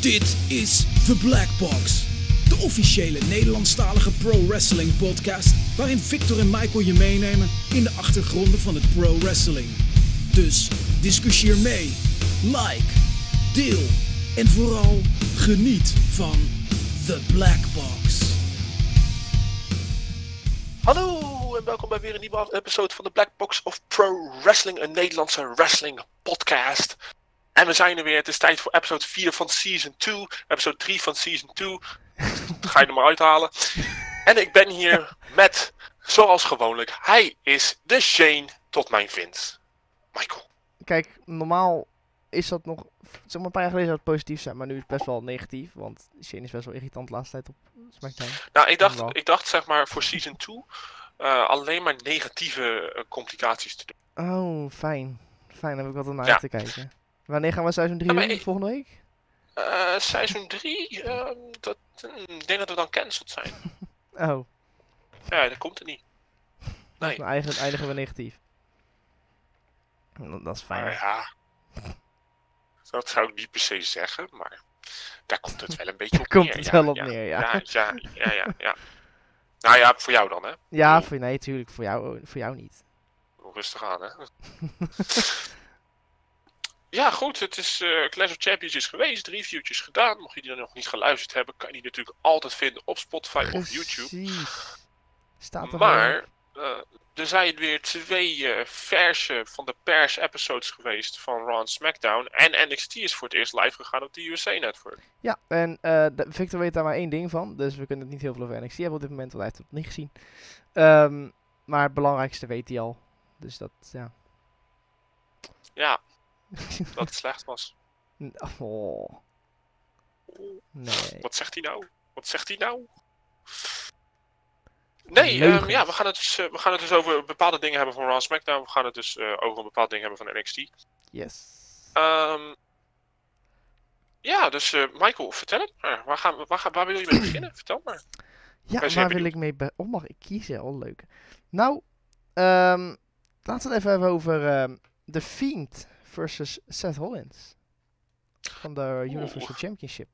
Dit is The Black Box, de officiële Nederlandstalige pro-wrestling podcast waarin Victor en Michael je meenemen in de achtergronden van het pro-wrestling. Dus discussieer mee, like, deel en vooral geniet van The Black Box. Hallo en welkom bij weer een nieuwe episode van de Black Box of Pro Wrestling, een Nederlandse wrestling podcast. En we zijn er weer, het is tijd voor episode 4 van season 2, episode 3 van season 2. Ga je er maar uithalen. En ik ben hier met, zoals gewoonlijk, hij is de Shane tot mijn Vince. Michael. Kijk, normaal is dat nog. Zeg maar een paar jaar geleden zou het positief zijn, maar nu is het best wel negatief. Want Shane is best wel irritant de laatste tijd op SmackDown. Nou, ik dacht, ik dacht zeg maar voor season 2 eh, alleen maar negatieve eh, complicaties te doen. Oh, fijn. Fijn, dan heb ik wat om naar Ja. te kijken. Wanneer gaan we seizoen 3 Ja, maar doen? ik- Volgende week? Eh seizoen 3, dat, hm, ik denk dat we dan cancelled zijn. Oh, Ja, dat komt er niet. Nee. dan eindigen, eindigen we negatief. Dat is fijn. Ja, dat zou ik niet per se zeggen, maar daar komt het wel een beetje op Komt neer. het ja, wel op ja, neer, ja. Ja, ja, ja, ja, ja. Nou ja, voor jou dan, hè. Ja, voor, nee, tuurlijk. Voor jou, voor jou niet. Rustig aan, hè. ja, goed, het is eh Clash of Champions is geweest, reviewtjes gedaan. Mocht je die nog niet geluisterd hebben, kan je die natuurlijk altijd vinden op Spotify of YouTube. Staat er Maar eh, er zijn weer twee eh, verse van de pers-episodes geweest van Raw en SmackDown. En NXT is voor het eerst live gegaan op de USA Network. Ja, en Victor weet daar maar één ding van. Dus we kunnen het niet heel veel over NXT hebben op dit moment, want hij heeft het nog niet gezien. Ehm, maar het belangrijkste weet hij al. Dus dat, ja. Ja, dat het slecht was. oh. Nee. Wat zegt hij nou? Wat zegt hij nou? Nee, ehm, ja, we gaan, het dus, eh, we gaan het dus over bepaalde dingen hebben van Raw SmackDown. We gaan het dus eh, over een bepaald ding hebben van NXT. Yes. Ehm, ja, dus eh, Michael, vertel het maar. Waar, gaan we, waar, gaan, waar wil je mee beginnen? Vertel maar. Ja, waar wil ik mee... be- Oh, mag ik kiezen? Oh, leuk. Nou, ehm, laten we het even hebben over The Fiend versus Seth Rollins. Van de Universal Championship.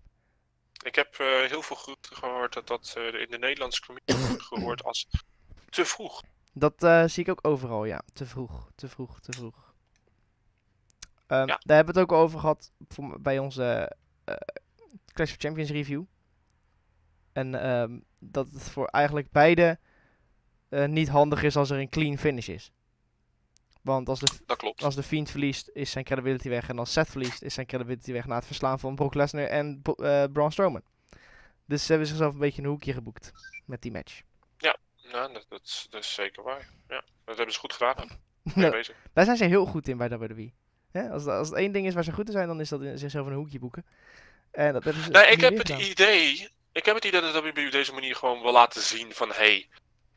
Ik heb eh, heel veel geruchten gehoord dat dat eh, in de Nederlandse community wordt gehoord als te vroeg. Dat eh, zie ik ook overal, ja. Te vroeg, te vroeg, te vroeg. Ja. Daar hebben we het ook over gehad voor, bij onze Clash of Champions review. En ehm, dat het voor eigenlijk beide niet handig is als er een clean finish is. Want als de, Dat klopt. als de Fiend verliest, is zijn credibility weg. En als Seth verliest, is zijn credibility weg na het verslaan van Brock Lesnar en eh, Braun Strowman. Dus ze hebben zichzelf een beetje een hoekje geboekt met die match. Ja, dat, dat, is, dat is zeker waar. Ja, dat hebben ze goed gedaan. Nou, bezig. Daar zijn ze heel goed in bij WWE. Hè? Als, als het één ding is waar ze goed in zijn, dan is dat in zichzelf een hoekje boeken. En dat hebben ze Nee, ik heb het gedaan. idee. Ik heb het idee dat WWE op deze manier gewoon wil laten zien van hey,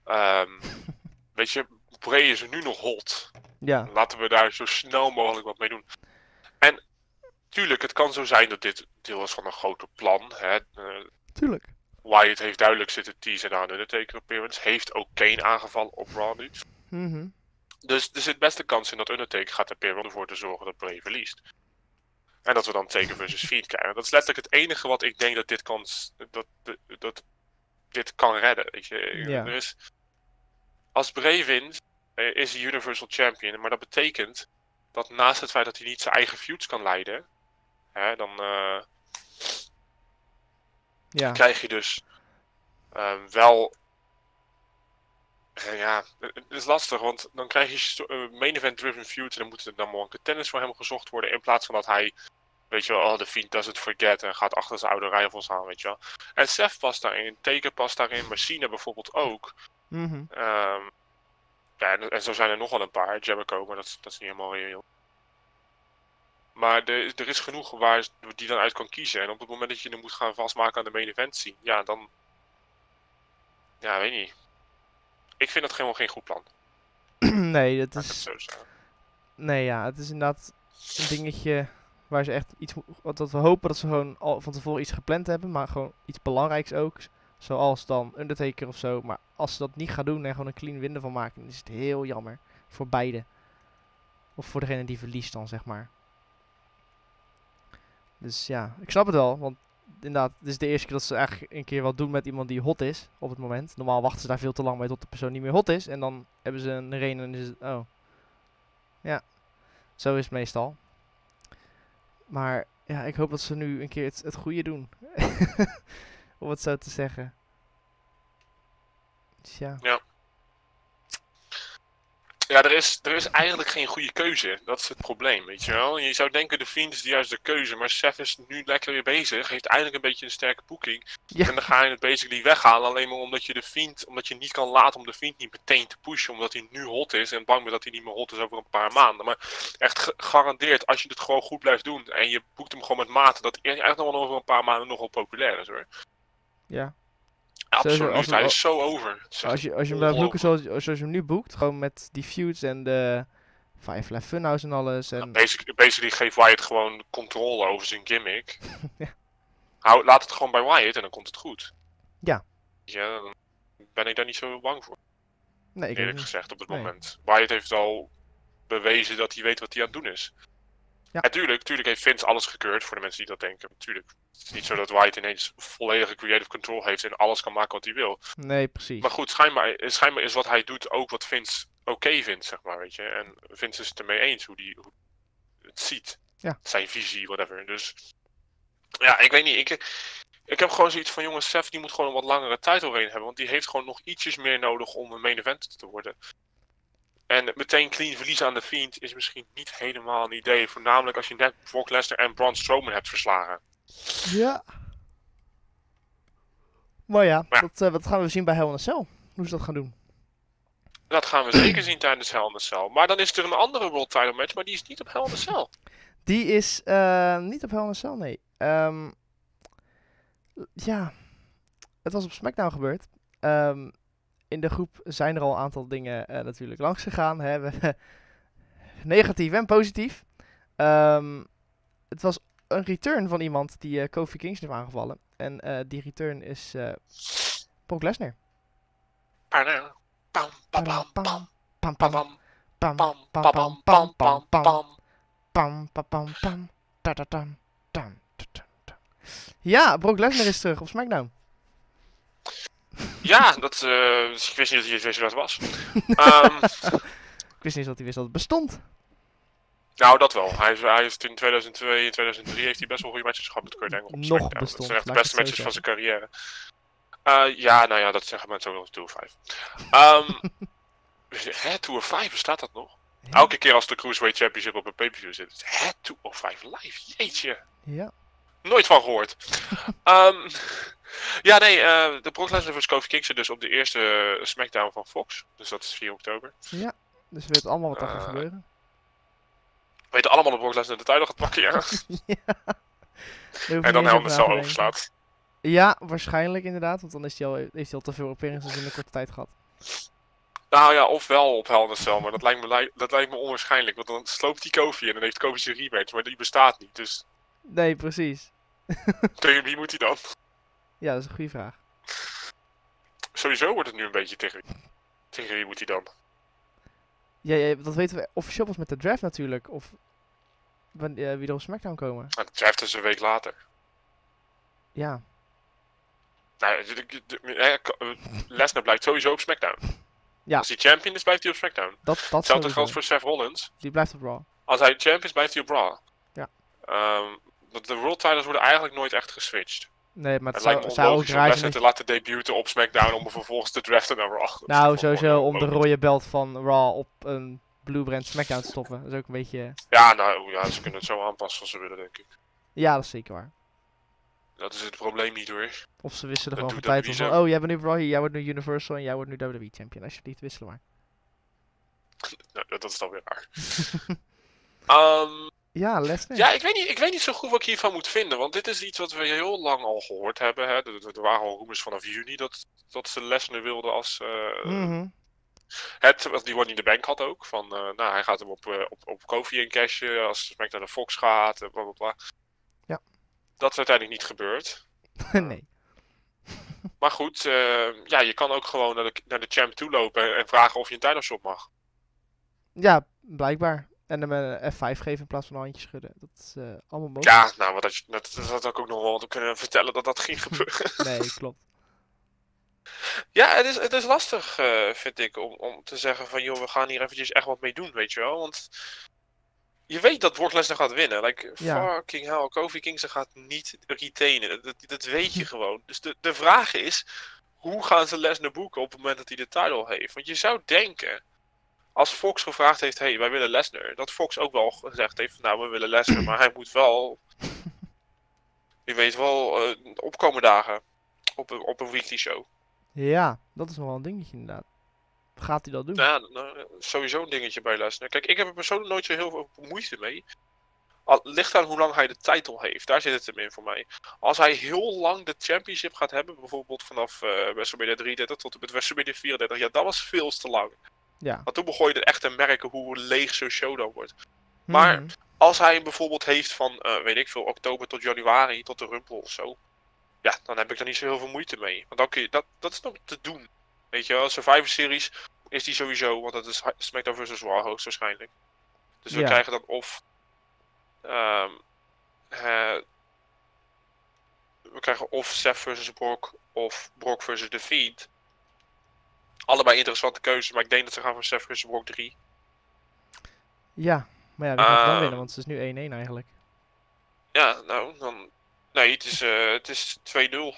ehm, weet je, Bray is er nu nog hot. Ja, Laten we daar zo snel mogelijk wat mee doen. En tuurlijk, het kan zo zijn dat dit deel is van een groter plan. Hè? Eh, tuurlijk. Wyatt heeft duidelijk zitten teasen een Undertaker appearance. Heeft ook Kane aangevallen op Raw nu. Mhm. Dus er zit best kans in dat Undertaker gaat appearen om ervoor te zorgen dat Bray verliest. En dat we dan Taker versus Fiend krijgen. Dat is letterlijk het enige wat ik denk dat dit kan, dat, dat, dat dit kan redden. Weet je. Ja. Er is, als Bray wint, is hij Universal Champion. Maar dat betekent dat naast het feit dat hij niet zijn eigen feuds kan leiden, hè, dan eh, Ja, krijg je dus ehm, wel. eh, ja, het is lastig, want dan krijg je eh, main event driven feud en dan moeten er dan more contenders voor hem gezocht worden. In plaats van dat hij, weet je wel, oh, de Fiend doesn't forget en gaat achter zijn oude rivals aan, weet je wel. En Seth past daarin, Taker past daarin, Machine bijvoorbeeld ook. mhm. Ehm, ja, en, zo zijn er nog wel een paar, Jericho, maar dat, is- dat is niet helemaal reëel. Maar er, er is genoeg waar die dan uit kan kiezen. En op het moment dat je hem moet gaan vastmaken aan de main event ja, dan. Ja, weet niet. Ik vind dat helemaal geen goed plan. nee, dat is... zo. Nee, ja, het is inderdaad een dingetje waar ze echt iets... Wat dat we hopen dat ze gewoon al van tevoren iets gepland hebben, maar gewoon iets belangrijks ook. Zoals dan Undertaker of zo. Maar als ze dat niet gaan doen en gewoon een clean win van maken, dan is het heel jammer. Voor beide. Of voor degene die verliest dan, zeg maar. Dus ja, ik snap het wel. Want inderdaad, dit is de eerste keer dat ze eigenlijk een keer wat doen met iemand die hot is op het moment. Normaal wachten ze daar veel te lang bij tot de persoon niet meer hot is. En dan hebben ze een reden en is het, oh. Ja, zo is het meestal. Maar ja, ik hoop dat ze nu een keer het, het goede doen. Om het zo te zeggen. Dus ja. Ja, er is, er is eigenlijk geen goede keuze. Dat is het probleem, weet je wel. Je zou denken, de Fiend is de juiste keuze. Maar Seth is nu lekker weer bezig. Heeft eigenlijk een beetje een sterke boeking. Ja. En dan ga je het basically weghalen. Alleen maar omdat je de Fiend, omdat je niet kan laten om de Fiend niet meteen te pushen. Omdat hij nu hot is. En bang bent dat hij niet meer hot is over een paar maanden. Maar echt gegarandeerd, als je het gewoon goed blijft doen. En je boekt hem gewoon met mate. Dat hij eigenlijk nog wel over een paar maanden nogal populair is hoor. Ja. Absoluut, als hij is zo over. Het is Als je, als je hem blijft boeken zoals, zoals je hem nu boekt, gewoon met die feuds en de Five Live Funhouse en alles. En, Basically, basically geeft Wyatt gewoon controle over zijn gimmick. Ja. Hou, laat het gewoon bij Wyatt en dan komt het goed. Ja. Ja, dan ben ik daar niet zo bang voor, nee, ik eerlijk niet. gezegd, op het Nee. moment. Wyatt heeft al bewezen dat hij weet wat hij aan het doen is. Ja. Tuurlijk, tuurlijk heeft Vince alles gekeurd, voor de mensen die dat denken. Tuurlijk. Het is niet zo dat Wyatt ineens volledige creative control heeft en alles kan maken wat hij wil. Nee, precies. Maar goed, schijnbaar, schijnbaar is wat hij doet ook wat Vince oké vindt, zeg maar, weet je. En Vince is het ermee eens hoe hij hoe het ziet. Ja. Zijn visie, whatever. Dus ja, ik weet niet. Ik, ik heb gewoon zoiets van, jongens, Seth die moet gewoon een wat langere tijd overheen hebben. Want die heeft gewoon nog ietsjes meer nodig om een main event te worden. En meteen clean verliezen aan de Fiend is misschien niet helemaal een idee. Voornamelijk als je net Brock Lesnar en Braun Strowman hebt verslagen. Ja. Maar ja, Maar ja. Dat, eh, dat gaan we zien bij Hell in a Cell. Hoe ze dat gaan doen. Dat gaan we zeker zien tijdens Hell in a Cell. Maar dan is er een andere World Title match, maar die is niet op Hell in a Cell. Die is eh, niet op Hell in a Cell, nee. Ehm, ja, het was op SmackDown gebeurd. Ehm, in de groep zijn er al een aantal dingen natuurlijk langs gegaan. Hè. Negatief en positief. Het was een return van iemand die uh, Kofi heeft aangevallen. En die return is Brock Lesnar. Ja, Brock Lesnar is terug op SmackDown. Ja, dat, eh, dus ik wist niet dat je wist wie dat was. Ehm, Ik wist niet dat hij wist dat het bestond. nou, dat wel. Hij, is, hij heeft in 2002 en 2003 heeft hij best wel goede matches gehad met Kurt Angle Nog SmackDown. Dat bestond, zijn echt de beste het matches van zijn carrière. Eh, ja, nou ja, dat zeggen mensen ook nog Tour 5. Ehm hè, Tour 5, bestaat dat nog? Elke keer als de Cruiserweight Championship op een pay-per-view zit. Hè, Tour 5 live? Jeetje. Ja. Nooit van gehoord. Ehm, ja, nee, eh, de Brock Lesnar vs. Kofi Kingston dus op de eerste eh, SmackDown van Fox. Dus dat is 4 oktober. Dus we weten allemaal wat er gaat Eh, gebeuren. We weten allemaal dat Brock Lesnar de titel gaat pakken, ja. ja. En dan te denken. overslaat. Ja, waarschijnlijk inderdaad. Want dan is hij al, heeft hij al te veel appearances in een korte tijd gehad. Nou ja, ofwel op Hell in maar dat lijkt, me, dat lijkt me onwaarschijnlijk. Want dan sloopt hij Kofi en dan heeft Kofi zijn rematch, maar die bestaat niet. Dus Nee, precies. tegen wie moet hij dan? Ja, dat is een goede vraag. Sowieso wordt het nu een beetje tegen wie. Tegen wie moet hij dan? Ja, ja, dat weten we officieel pas met de draft natuurlijk. Of eh, wie er op SmackDown komen. Nou, de draft is een week later. Ja, Nou, eh, eh, Lesnar blijft sowieso op SmackDown. Ja. Als hij champion is, blijft hij op SmackDown. dat, dat Hetzelfde geldt voor Seth Rollins. Die blijft op Raw. Als hij champion is, blijft hij op Raw. Ja. Ehm, de- de world titles worden eigenlijk nooit echt geswitcht. Nee, maar het, Het zou, zou ook raar zijn te laten debuten op SmackDown om vervolgens te draften naar Raw. Dat Nou, sowieso om de rode belt van Raw op een Blue Brand SmackDown te stoppen. Dat is ook een beetje... Ja, nou ja, ze kunnen het zo aanpassen als ze willen, denk ik. Ja, dat is zeker waar. Dat is het probleem niet hoor. Of ze wisselen gewoon van tijd van... Oh, jij bent nu Raw, jij wordt nu Universal en jij wordt nu WWE Champion. Alsjeblieft, wisselen maar. Nou, dat, is dan weer raar. Ehm, Ja, Lesnar. ja, ik weet, niet, ik weet niet zo goed wat ik hiervan moet vinden. Want dit is iets wat we heel lang al gehoord hebben. Hè. Er, waren al rumors vanaf juni dat, dat ze Lesnar wilden als... eh, Mhm. Het, wat die One in the Bank had ook. Van, eh, nou, hij gaat hem op, eh, op, op Kofi in cashen als SmackDown naar Fox gaat. En bla bla bla. Ja. Dat is uiteindelijk niet gebeurd. nee. Maar goed, ja, je kan ook gewoon naar de, naar de champ toe lopen en, en vragen of je een title shot mag. Ja, blijkbaar. En hem een F5 geven in plaats van een handje schudden. Dat is eh, allemaal mogelijk. Ja, nou, wat dat, dat, dat had ik ook nog wel kunnen vertellen dat dat ging gebeuren. Nee, klopt. Ja, het is, het is lastig, eh, vind ik, om, om te zeggen van, joh, we gaan hier eventjes echt wat mee doen, weet je wel. Want je weet dat Lesnar gaat winnen. Like, Ja. fucking hell, Kofi Kingston gaat niet retainen. Dat, dat weet je gewoon. Dus de, de vraag is, hoe gaan ze Lesnar boeken op het moment dat hij de title heeft? Want je zou denken, als Fox gevraagd heeft, hey, wij willen Lesnar, dat Fox ook wel gezegd heeft, nou, we willen Lesnar, maar hij moet wel, je weet wel, eh, opkomen dagen op een, op een weekly show. Ja, dat is nog wel een dingetje inderdaad. Gaat hij dat doen? Ja, nou, sowieso een dingetje bij Lesnar. Kijk, ik heb er persoonlijk nooit zo heel veel moeite mee. Al, ligt aan hoe lang hij de title heeft. Daar zit het hem in voor mij. Als hij heel lang de championship gaat hebben, bijvoorbeeld vanaf eh WrestleMania 33 tot en met WrestleMania 34, ja, dat was veel te lang. Ja. Want toen begon je er echt te merken hoe leeg zo'n show dan wordt. maar- Mhm. Als hij hem bijvoorbeeld heeft van, eh, weet ik veel, oktober tot januari, tot de Rumble of zo. Ja, dan heb ik er niet zo heel veel moeite mee. Want dan kun je, dat, dat is nog te doen. Weet je wel, Survivor Series is die sowieso, want dat is SmackDown vs. Raw hoogstwaarschijnlijk. Dus we Ja. krijgen dan of... ehm, eh, we krijgen of Seth vs. Brock of Brock vs. The Fiend. Allebei interessante keuzes, maar ik denk dat ze gaan voor Seth vs. Brock 3. Ja, maar ja, wie gaat dan Ehm. winnen? Want het is nu 1-1 eigenlijk. Ja, nou, dan... Nee, het is, eh, het is 2-0.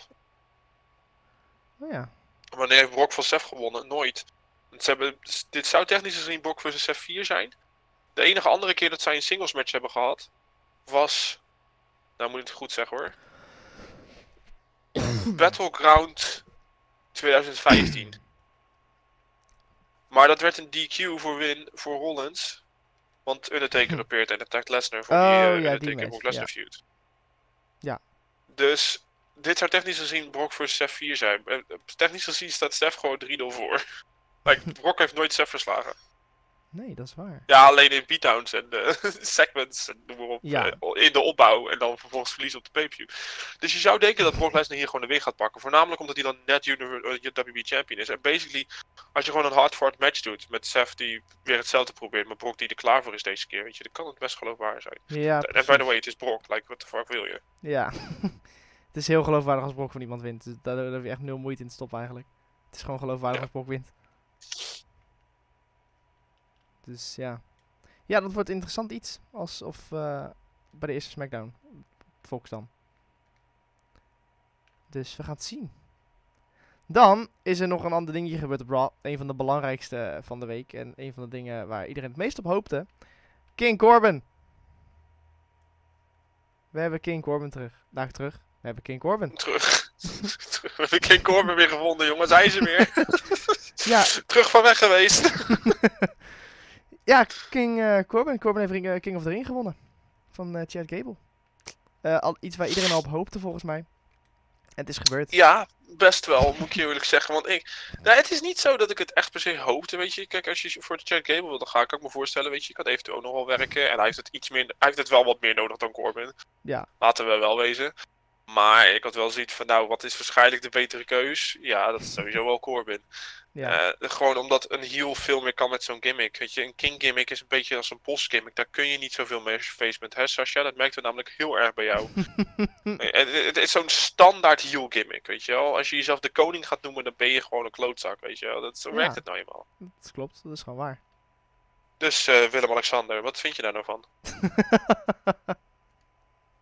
Oh ja. Wanneer heeft Brock van Seth gewonnen? Nooit. Want Ze hebben, dit zou technisch gezien Brock vs. Seth 4 zijn. De enige andere keer dat zij een singles match hebben gehad, was... Nou moet ik het goed zeggen hoor. Battleground 2015. Maar dat werd een DQ voor win voor Rollins. Want Undertaker appeared en attacked Lesnar voor die Oh, eh, ja, die Undertaker match, Brock Lesnar ja. feud. Ja. Dus dit zou technisch gezien Brock vs. Seth 4 zijn. Eh, Technisch gezien staat Seth gewoon 3-0 voor. like, Brock heeft nooit Seth verslagen. Nee, dat is waar. Ja, alleen in beatdowns en eh, segments en noem maar op. Ja. eh, in de opbouw en dan vervolgens verliezen op de pay-per-view. Dus je zou denken dat Brock Lesnar hier gewoon de win gaat pakken. Voornamelijk omdat hij dan net eh, WB champion is. En basically, als je gewoon een hard-fought match doet met Seth die weer hetzelfde probeert, maar Brock die er klaar voor is deze keer, weet je, dan kan het best geloofwaardig zijn. Ja, En by the way, het is Brock. Like, what the fuck wil je? Ja. het is heel geloofwaardig als Brock van iemand wint. Dus daar, daar heb je echt nul moeite in te stoppen eigenlijk. Het is gewoon geloofwaardig Ja. als Brock wint. Dus ja. Ja, dat wordt interessant iets. Alsof eh, bij de eerste Smackdown. Fox dan. Dus we gaan het zien. Dan is er nog een ander dingetje gebeurd op Raw. Een van de belangrijkste eh, van de week. En een van de dingen waar iedereen het meest op hoopte. King Corbin. We hebben King Corbin terug. Daar terug. We hebben King Corbin. Terug. Terug. We hebben King Corbin weer gevonden, jongens. Hij is er weer. Ja, Terug van weg geweest. ja King eh, Corbin. Corbin heeft eh, King of the Ring gewonnen. Van eh, Chad Gable. Al, iets waar iedereen al op hoopte volgens mij. En het is gebeurd. Ja, best wel, moet ik je eerlijk zeggen. Want ik, nou, het is niet zo dat ik het echt per se hoopte, weet je. Kijk, als je voor de Chad Gable wilde gaan, kan ik me voorstellen, weet je. Ik had eventueel ook nog wel werken. En hij heeft het iets meer, hij heeft het wel wat meer nodig dan Corbin. Ja. Laten we wel wezen. Maar ik had wel zoiets van, nou, wat is waarschijnlijk de betere keus? Ja, dat is sowieso wel Corbin. Ja, Eh, gewoon omdat een heel veel meer kan met zo'n gimmick. Weet je, een King gimmick is een beetje als een boss gimmick. Daar kun je niet zoveel mee face bent, hè Sasha? Dat merkten we namelijk heel erg bij jou. Eh, het, is zo'n standaard heel gimmick, weet je wel. Als je jezelf de koning gaat noemen, dan ben je gewoon een klootzak, weet je wel. Dat, zo Ja. werkt het nou eenmaal. dat klopt. Dat is gewoon waar. Dus eh, Willem-Alexander, wat vind je daar nou van?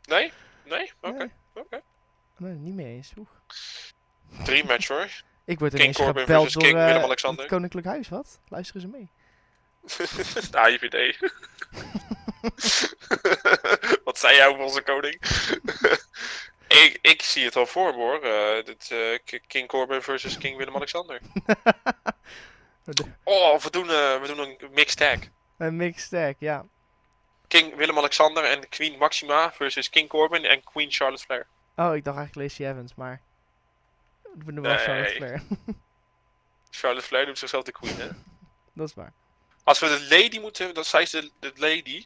Nee? Nee? Oké. Nee. Oké. Nee, niet mee eens. Oeh. Drie match hoor. Ik word King ineens Corbin gebeld versus door King Willem-Alexander. het Koninklijk Huis. Wat? Luisteren ze mee? de AIVD. Wat zei jij over onze koning? ik, ik zie het al voor me hoor. Eh, dit, eh, King Corbin versus King Willem-Alexander. Oh, we doen, we doen een mixed tag. Een mixed tag, ja. King Willem-Alexander en Queen Maxima versus King Corbin en Queen Charlotte Flair. Oh, ik dacht eigenlijk Lacey Evans, maar... We doen wel Nee. Charlotte Flair. Charlotte Flair doet zichzelf de queen, hè? dat is waar. Als we de lady moeten, dat zij is de, de lady,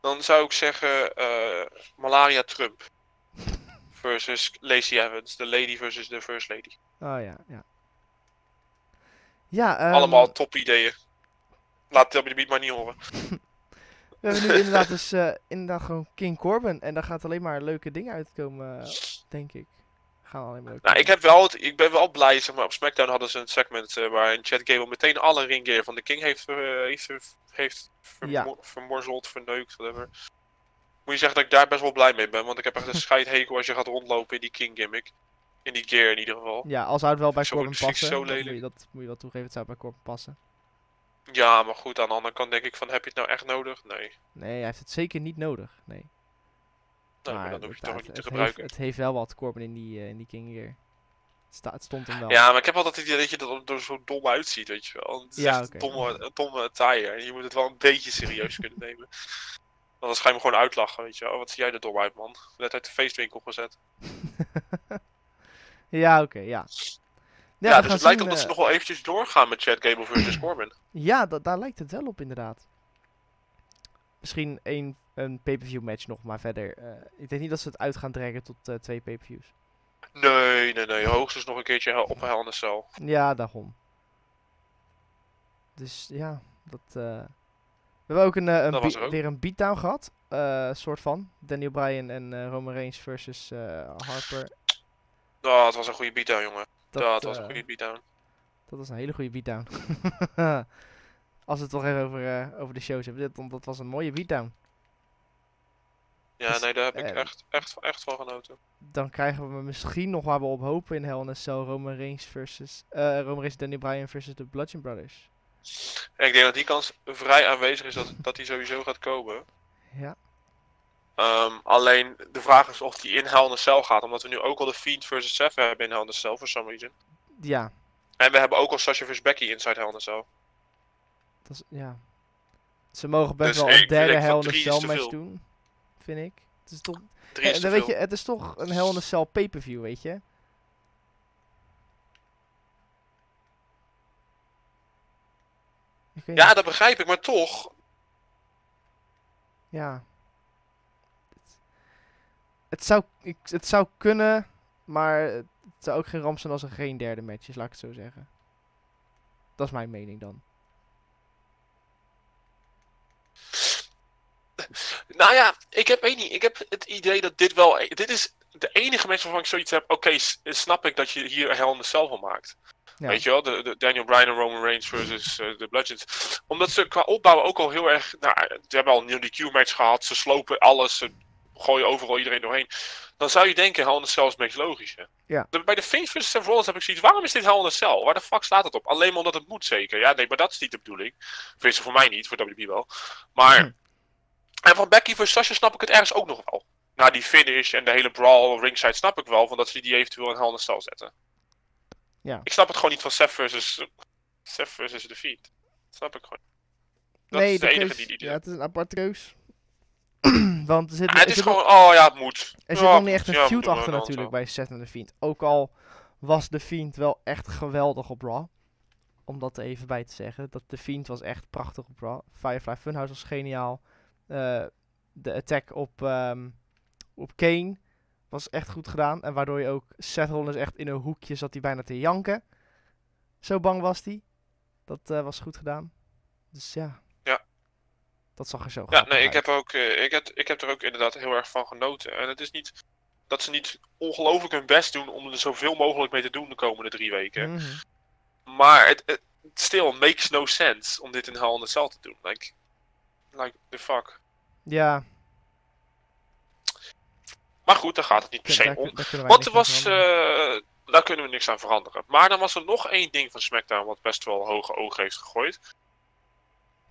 dan zou ik zeggen eh, Malaria Trump versus Lacey Evans, de lady versus de first lady. Oh ja, ja. Ja, ehm, Allemaal top ideeën. Laat WWE maar niet horen. We hebben nu inderdaad dus eh, inderdaad gewoon King Corbin. En daar gaat alleen maar leuke dingen uitkomen, denk ik. Gaan alleen maar leuke Nou, ik, heb wel het, ik ben wel blij, zeg maar, op SmackDown hadden ze een segment eh, waarin Chad Gable meteen alle ringgear van de King heeft, eh, heeft, heeft vermo- vermorzeld, verneukt, whatever. Moet je zeggen dat ik daar best wel blij mee ben, want ik heb echt een scheidhekel als je gaat rondlopen in die King gimmick. In die gear in ieder geval. Ja, al zou het wel bij Corbin passen. zo dat, moet je, lelijk. dat moet je wel toegeven, het zou bij Corbin passen. Ja, maar goed, aan de andere kant denk ik van, heb je het nou echt nodig? Nee. Nee, hij heeft het zeker niet nodig. Nee. Nee, maar dan hoef je het toch niet te het gebruiken. Heeft, het heeft wel wat Corbin in die, eh, in die King hier. Het, sta- het stond hem wel. Ja, maar ik heb altijd het idee dat je er er zo dom uitziet, weet je wel. Het is Ja, echt een domme, een domme tire. En je moet het wel een beetje serieus kunnen nemen. Anders ga je me gewoon uitlachen, weet je wel. Wat zie jij er dom uit, man. Net uit de feestwinkel gezet. Ja, oké, ja. Ja, dus het lijkt op dat ze eh, nog wel eventjes doorgaan met Chad Gable versus Corbin. Ja, da- daar lijkt het wel op inderdaad. Misschien één, een pay-per-view match nog, maar verder. eh, ik denk niet dat ze het uit gaan trekken tot eh, twee pay-per-views. Nee, nee, nee. Hoogstens nog een keertje op Hell in Cell. Ja, daarom. Dus ja, dat. We hebben ook een, een Dat ook. weer een beatdown gehad. eh, soort van. Daniel Bryan en Roman Reigns versus Harper. Oh, het was een goede beatdown, jongen. Dat, ja, het was een eh, goede beatdown. dat was een hele goede beatdown. Als we het toch even over, eh, over de shows hebben. Dit, want dat was een mooie beatdown. Ja, dus, nee, daar heb ik eh, echt, echt, echt van genoten. Dan krijgen we misschien nog waar we op hopen in Hell in a Cell. Roman Reigns versus... eh Roman Reigns Daniel Bryan versus de Bludgeon Brothers. En ik denk dat die kans vrij aanwezig is dat, dat die sowieso gaat komen. Ja. Ehm, alleen de vraag is of die in Hell in a Cell gaat. Omdat we nu ook al de Fiend versus Seth hebben in Hell in a Cell, for some reason. Ja, En we hebben ook al Sasha versus Becky inside Hell in a Cell. dat is... Ja. Ze mogen best Dus wel een derde Hell in a Cell match doen. Vind ik. Het is toch... Drie is Eh, weet je, het is toch een Hell in a Cell pay-per-view, weet je? Ja, niet. dat begrijp ik, maar toch. Ja. Het, zou, ik, het zou kunnen, maar het zou ook geen ramp zijn als er geen derde match is, laat ik het zo zeggen. Dat is mijn mening dan. Nou ja, ik heb, weet niet, ik heb het idee dat dit wel. Dit is de enige match waarvan ik zoiets heb. Oké, snap ik dat je hier Hell in the Cell van maakt. Ja. Weet je wel, de, de Daniel Bryan en Roman Reigns versus eh, de Bludgeons. Omdat ze qua opbouw ook al heel erg. Nou, ze hebben al een nieuwe Q-match gehad. Ze slopen alles. Ze gooien overal iedereen doorheen. Dan zou je denken, Hell in Cell is het meest logische. Ja. De- bij de Fiend versus Seth Rollins heb ik zoiets. Waarom is dit Hell in Cell? Waar de fuck staat het op? Alleen maar omdat het moet zeker. Ja, nee, maar dat is niet de bedoeling. Tenminste, voor mij niet. Voor WWE wel. Maar. Hm. En van Becky versus Sasha snap ik het ergens ook nog wel. Na die finish en de hele brawl ringside snap ik wel. Van dat ze die eventueel in Hell in Cell zetten. Ja. Ik snap het gewoon niet van Seth versus, Seth versus The Fiend. Dat snap ik gewoon. Dat nee, is de, enige keus- die die Ja, het is een aparte keus. Want er zit, Ah, het is zit gewoon, oh ja, het moet. Er Ja, zit nog niet echt een ja, feud achter natuurlijk bij Seth en de Fiend. Ook al was de Fiend wel echt geweldig op Raw. Om dat er even bij te zeggen. Dat de Fiend was echt prachtig op Raw. Firefly Funhouse was geniaal. Eh, de attack op, ehm, op Kane was echt goed gedaan. En waardoor je ook Seth Rollins echt in een hoekje zat hij bijna te janken. Zo bang was hij. Dat eh, was goed gedaan. Dus ja. Dat zag er zo Ja, nee, ik heb, ook, eh, ik, heb, ik heb er ook inderdaad heel erg van genoten. En het is niet dat ze niet ongelooflijk hun best doen om er zoveel mogelijk mee te doen de komende drie weken. Mhm. Maar het, het still makes no sense om dit in Hell in Cell te doen. Like, like the fuck. Ja, Maar goed, daar gaat het niet per se om. Want er was, eh, daar kunnen we niks aan veranderen. Maar dan was er nog één ding van SmackDown wat best wel hoge ogen heeft gegooid.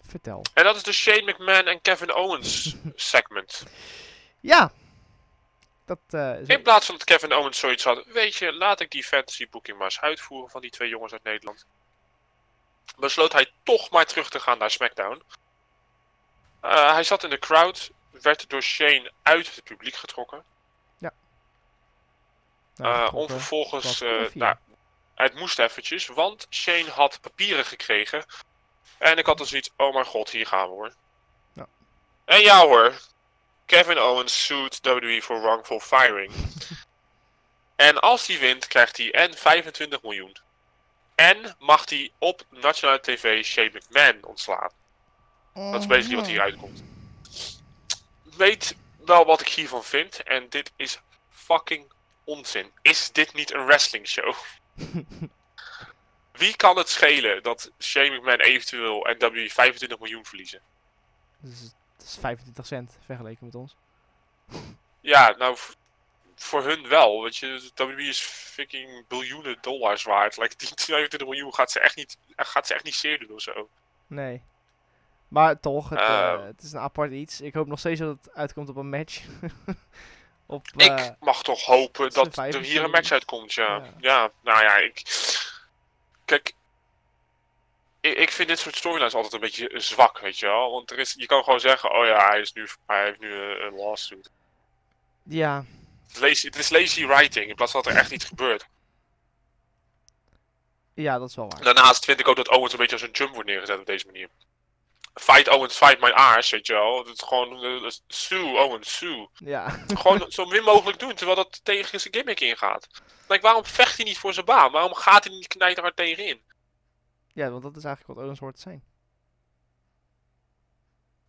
Vertel. En dat is de Shane McMahon en Kevin Owens segment. Ja. Dat eh, is In plaats van dat Kevin Owens zoiets had, weet je, laat ik die fantasy booking maar eens uitvoeren van die twee jongens uit Nederland. Besloot hij toch maar terug te gaan naar SmackDown. Eh, hij zat in de crowd, werd door Shane uit het publiek getrokken. nou, Eh, om vervolgens, nou, het moest eventjes, want Shane had papieren gekregen. En ik had dan zoiets, oh mijn god, hier gaan we hoor. Ja. En ja hoor, Kevin Owens sued WWE for wrongful firing. en als hij wint, krijgt hij en 25 miljoen. En mag hij op nationale tv Shane McMahon ontslaan. Dat is basically wat hieruit komt. weet wel wat ik hiervan vind. En dit is fucking onzin. Is dit niet een wrestling show? Wie kan het schelen dat Shane McMahon eventueel en WWE 25 miljoen verliezen? Dus dat is 25 cent vergeleken met ons. Ja, nou, voor hun wel. Weet je, WWE is fucking biljoenen dollars waard. Like, die 25 miljoen gaat ze echt niet, gaat ze echt niet zeer doen of zo. Nee. Maar toch, het, eh, Ehm. het is een apart iets. Ik hoop nog steeds dat het uitkomt op een match. op, Ik eh, mag toch hopen dat er hier een match uitkomt, ja. Ja. Ja, nou ja, ik... Kijk, ik, ik vind dit soort storylines altijd een beetje zwak, weet je wel. Want er is, je kan gewoon zeggen, oh ja, hij, is nu, hij heeft nu een, een lawsuit. ja, Het is, lazy, het is lazy writing, in plaats van dat er echt iets gebeurt. ja, dat is wel waar. Daarnaast vind ik ook dat Owens een beetje als een jump wordt neergezet op deze manier. Fight Owens, fight my ass, weet je wel. Het is gewoon, eh, sue Owens, sue. Ja, Gewoon zo min mogelijk doen, terwijl dat tegen zijn gimmick ingaat. Like, waarom vecht hij niet voor zijn baan? Waarom gaat hij niet knijterhard tegenin? ja, want dat is eigenlijk wat Owens hoort te zijn.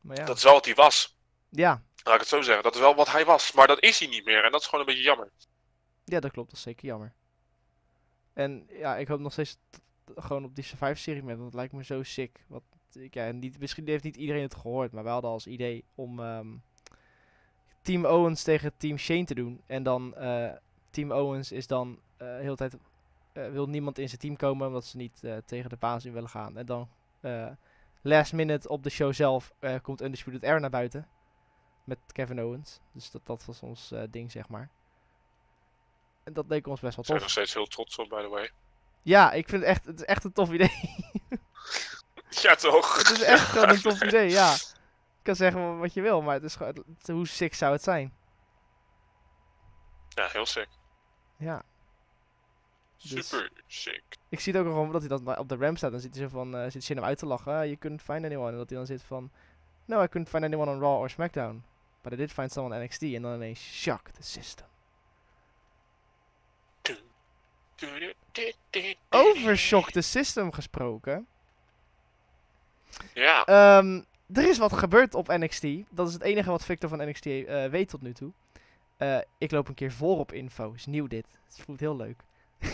Maar ja, Dat is wel wat hij was. ja, Laat ik het zo zeggen. Dat is wel wat hij was. Maar dat is hij niet meer. En dat is gewoon een beetje jammer. ja, dat klopt. Dat is zeker jammer. En ja, ik hoop nog steeds gewoon op die Survivor-serie met, want het lijkt me zo sick. Wat, ik, ja, niet, misschien heeft niet iedereen het gehoord, maar we hadden als idee om ehm, Team Owens tegen Team Shane te doen. En dan eh, Team Owens is dan eh de hele tijd eh, wil niemand in zijn team komen omdat ze niet tegen de baas in willen gaan. En dan last minute op de show zelf komt Undisputed Era naar buiten met Kevin Owens. Dus dat, dat was ons ding, zeg maar. En dat leek ons best wel tof. nog steeds heel trots op, by the way. Ja, ik vind het echt, het is echt een tof idee. Ja, toch? het is echt gewoon een tof idee, ja. Je kan zeggen wat je wil, maar het is gewoon, het- hoe sick zou het zijn? Ja, heel sick. Ja. Dus- Super sick. Ik zie het ook gewoon dat hij dan op de ramp staat. Dan zit hij zo van, eh zit Shin hem uit te lachen. You couldn't find anyone. En dat hij dan zit van, no, I couldn't find anyone on Raw or SmackDown. But I did find someone on NXT. En dan ineens, shock the system. Over shock the system gesproken. Ja, Ehm, er is wat gebeurd op NXT. Dat is het enige wat Victor van NXT eh, weet tot nu toe. Eh, ik loop een keer voor op info. Is nieuw dit. Het voelt heel leuk.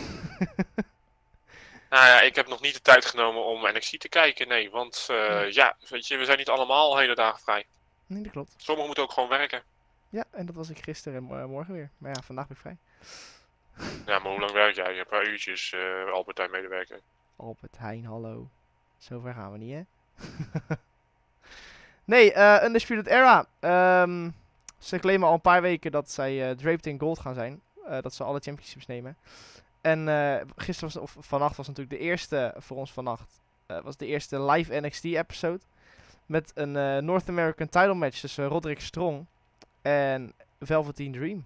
nou ja, ik heb nog niet de tijd genomen om NXT te kijken, nee. Want eh, ja, weet je, we zijn niet allemaal hele dagen vrij. nee, dat klopt. Sommigen moeten ook gewoon werken. Ja, en dat was ik gisteren en morgen weer. Maar ja, vandaag ben ik vrij. Ja, maar hoe lang werk jij? Een paar uurtjes, eh Albertijn medewerker. Albert Heijn, hallo. Zover gaan we niet, hè? nee, eh Undisputed Era. Ehm, ze claimen al een paar weken dat zij eh, draped in gold gaan zijn. Eh, dat ze alle championships nemen. En gisteren was, of vannacht was natuurlijk de eerste, voor ons vannacht, was de eerste live NXT episode. Met een North American title match tussen Roderick Strong en Velveteen Dream.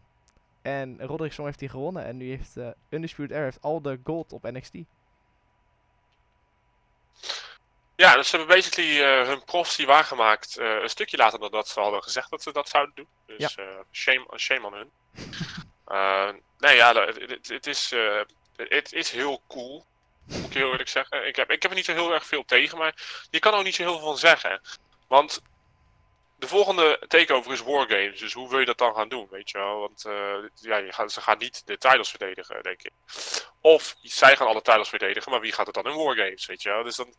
En Roderick Strong heeft die gewonnen. En nu heeft Undisputed Era heeft al de gold op NXT. Ja, dus ze hebben basically eh, hun professie waargemaakt eh, een stukje later dan dat ze hadden gezegd dat ze dat zouden doen. Dus eh, shame, shame on hun. Nee, ja, het- is, het is heel cool. Moet ik heel eerlijk zeggen. Ik heb, ik heb er niet zo heel erg veel tegen, maar je kan er ook niet zo heel veel van zeggen. Want de volgende takeover is Wargames, dus hoe wil je dat dan gaan doen, weet je wel? Want eh, ja, je gaat, ze gaan niet de titles verdedigen, denk ik. Of zij gaan alle titles verdedigen, maar wie gaat het dan in Wargames, weet je wel? Dus dan,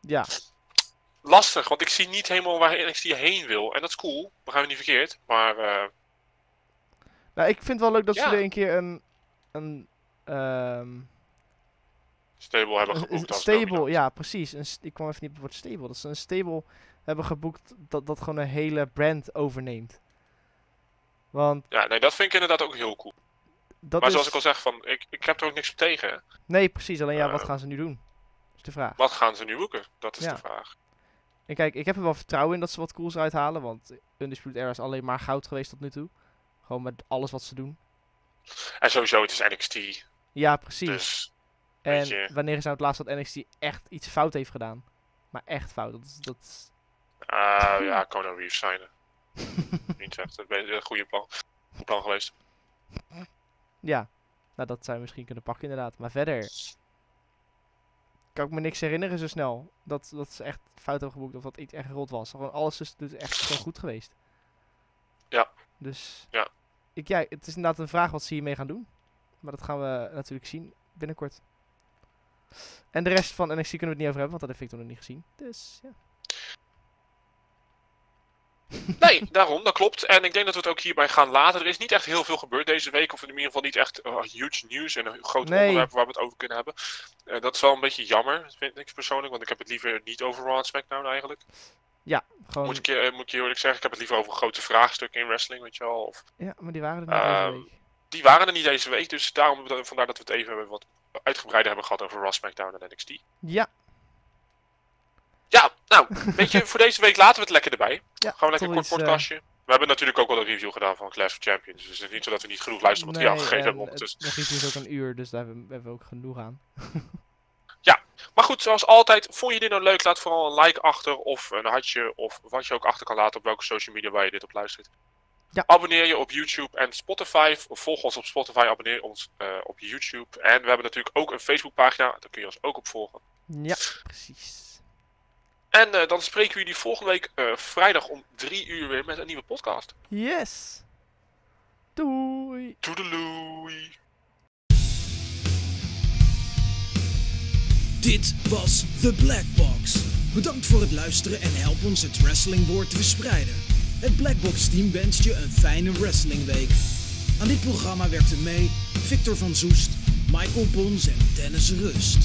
Ja, lastig, want ik zie niet helemaal waar NXT heen wil. En dat is cool, begrijp me niet verkeerd. Maar eh, nou, ik vind het wel leuk dat Ja. ze er een keer een, een, ehm, stable hebben geboekt als stable, ja precies. Een, ik kwam even niet op het woord stable. Dat ze een stable hebben geboekt dat, dat gewoon een hele brand overneemt. Want Ja, nee, dat vind ik inderdaad ook heel cool. dat maar is... zoals ik al zeg, van, ik, ik heb er ook niks op tegen. hè. Nee, precies. Alleen ja, wat Eh, gaan ze nu doen? Is de vraag. Wat gaan ze nu boeken? Dat is Ja. de vraag. En kijk, ik heb er wel vertrouwen in dat ze wat cools uithalen. Want Undisputed Era is alleen maar goud geweest tot nu toe. Gewoon met alles wat ze doen. En sowieso, het is NXT. Ja, precies. Dus en je. wanneer is nou het laatst dat NXT echt iets fout heeft gedaan? Maar echt fout. Dat, is- dat, is- ah ja, Conan Reeves zijn. Niet echt. Dat is een goede plan. Goed plan geweest. Ja, nou dat zou je misschien kunnen pakken inderdaad. Maar verder kan ik me niks herinneren zo snel. Dat, dat ze echt fout hebben geboekt of dat iets echt rot was. Gewoon alles is dus echt gewoon goed geweest. Dus Ja. Ik, ja, het is inderdaad een vraag wat ze hiermee gaan doen. Maar dat gaan we natuurlijk zien binnenkort. En de rest van NXT kunnen we het niet over hebben, want dat heeft Victor nog niet gezien. Dus ja. Nee, daarom, dat klopt. En ik denk dat we het ook hierbij gaan laten. Er is niet echt heel veel gebeurd deze week, of in ieder geval niet echt eh, huge nieuws en een groot Nee. onderwerp waar we het over kunnen hebben. Eh, dat is wel een beetje jammer, vind ik persoonlijk, want ik heb het liever niet over Raw en SmackDown eigenlijk. Gewoon, Moet ik, je, eh, moet ik je eerlijk zeggen, ik heb het liever over grote vraagstukken in wrestling, weet je wel. Of, Ja, maar die waren er niet deze Ehm, week. die waren er niet deze week, dus daarom, vandaar dat we het even wat uitgebreider hebben gehad over Raw, SmackDown en NXT. Ja, Ja, nou, weet je, voor deze week laten we het lekker erbij. ja. Gewoon lekker een kort eh, podcastje. We hebben natuurlijk ook al een review gedaan van Clash of Champions. Dus het is niet zo dat we niet genoeg luistermateriaal nee, gegeven en hebben ondertussen. het- De review is ook een uur, dus daar hebben we, hebben we ook genoeg aan. Maar goed, zoals altijd, vond je dit nou leuk? Laat vooral een like achter of een hartje of wat je ook achter kan laten op welke social media waar je dit op luistert. Ja. Abonneer je op YouTube en Spotify. Of volg ons op Spotify, abonneer ons eh, op YouTube. En we hebben natuurlijk ook een Facebookpagina, daar kun je ons ook op volgen. Ja, precies. En eh, dan spreken we jullie volgende week eh, vrijdag om drie uur weer met een nieuwe podcast. Yes! Doei! Toedeloei! Dit was The Black Box. Bedankt voor het luisteren en help ons het wrestlingwoord te verspreiden. Het Black Box team wenst je een fijne wrestlingweek. Aan dit programma werkten mee Victor van Zoest, Michael Bons en Dennis Rust.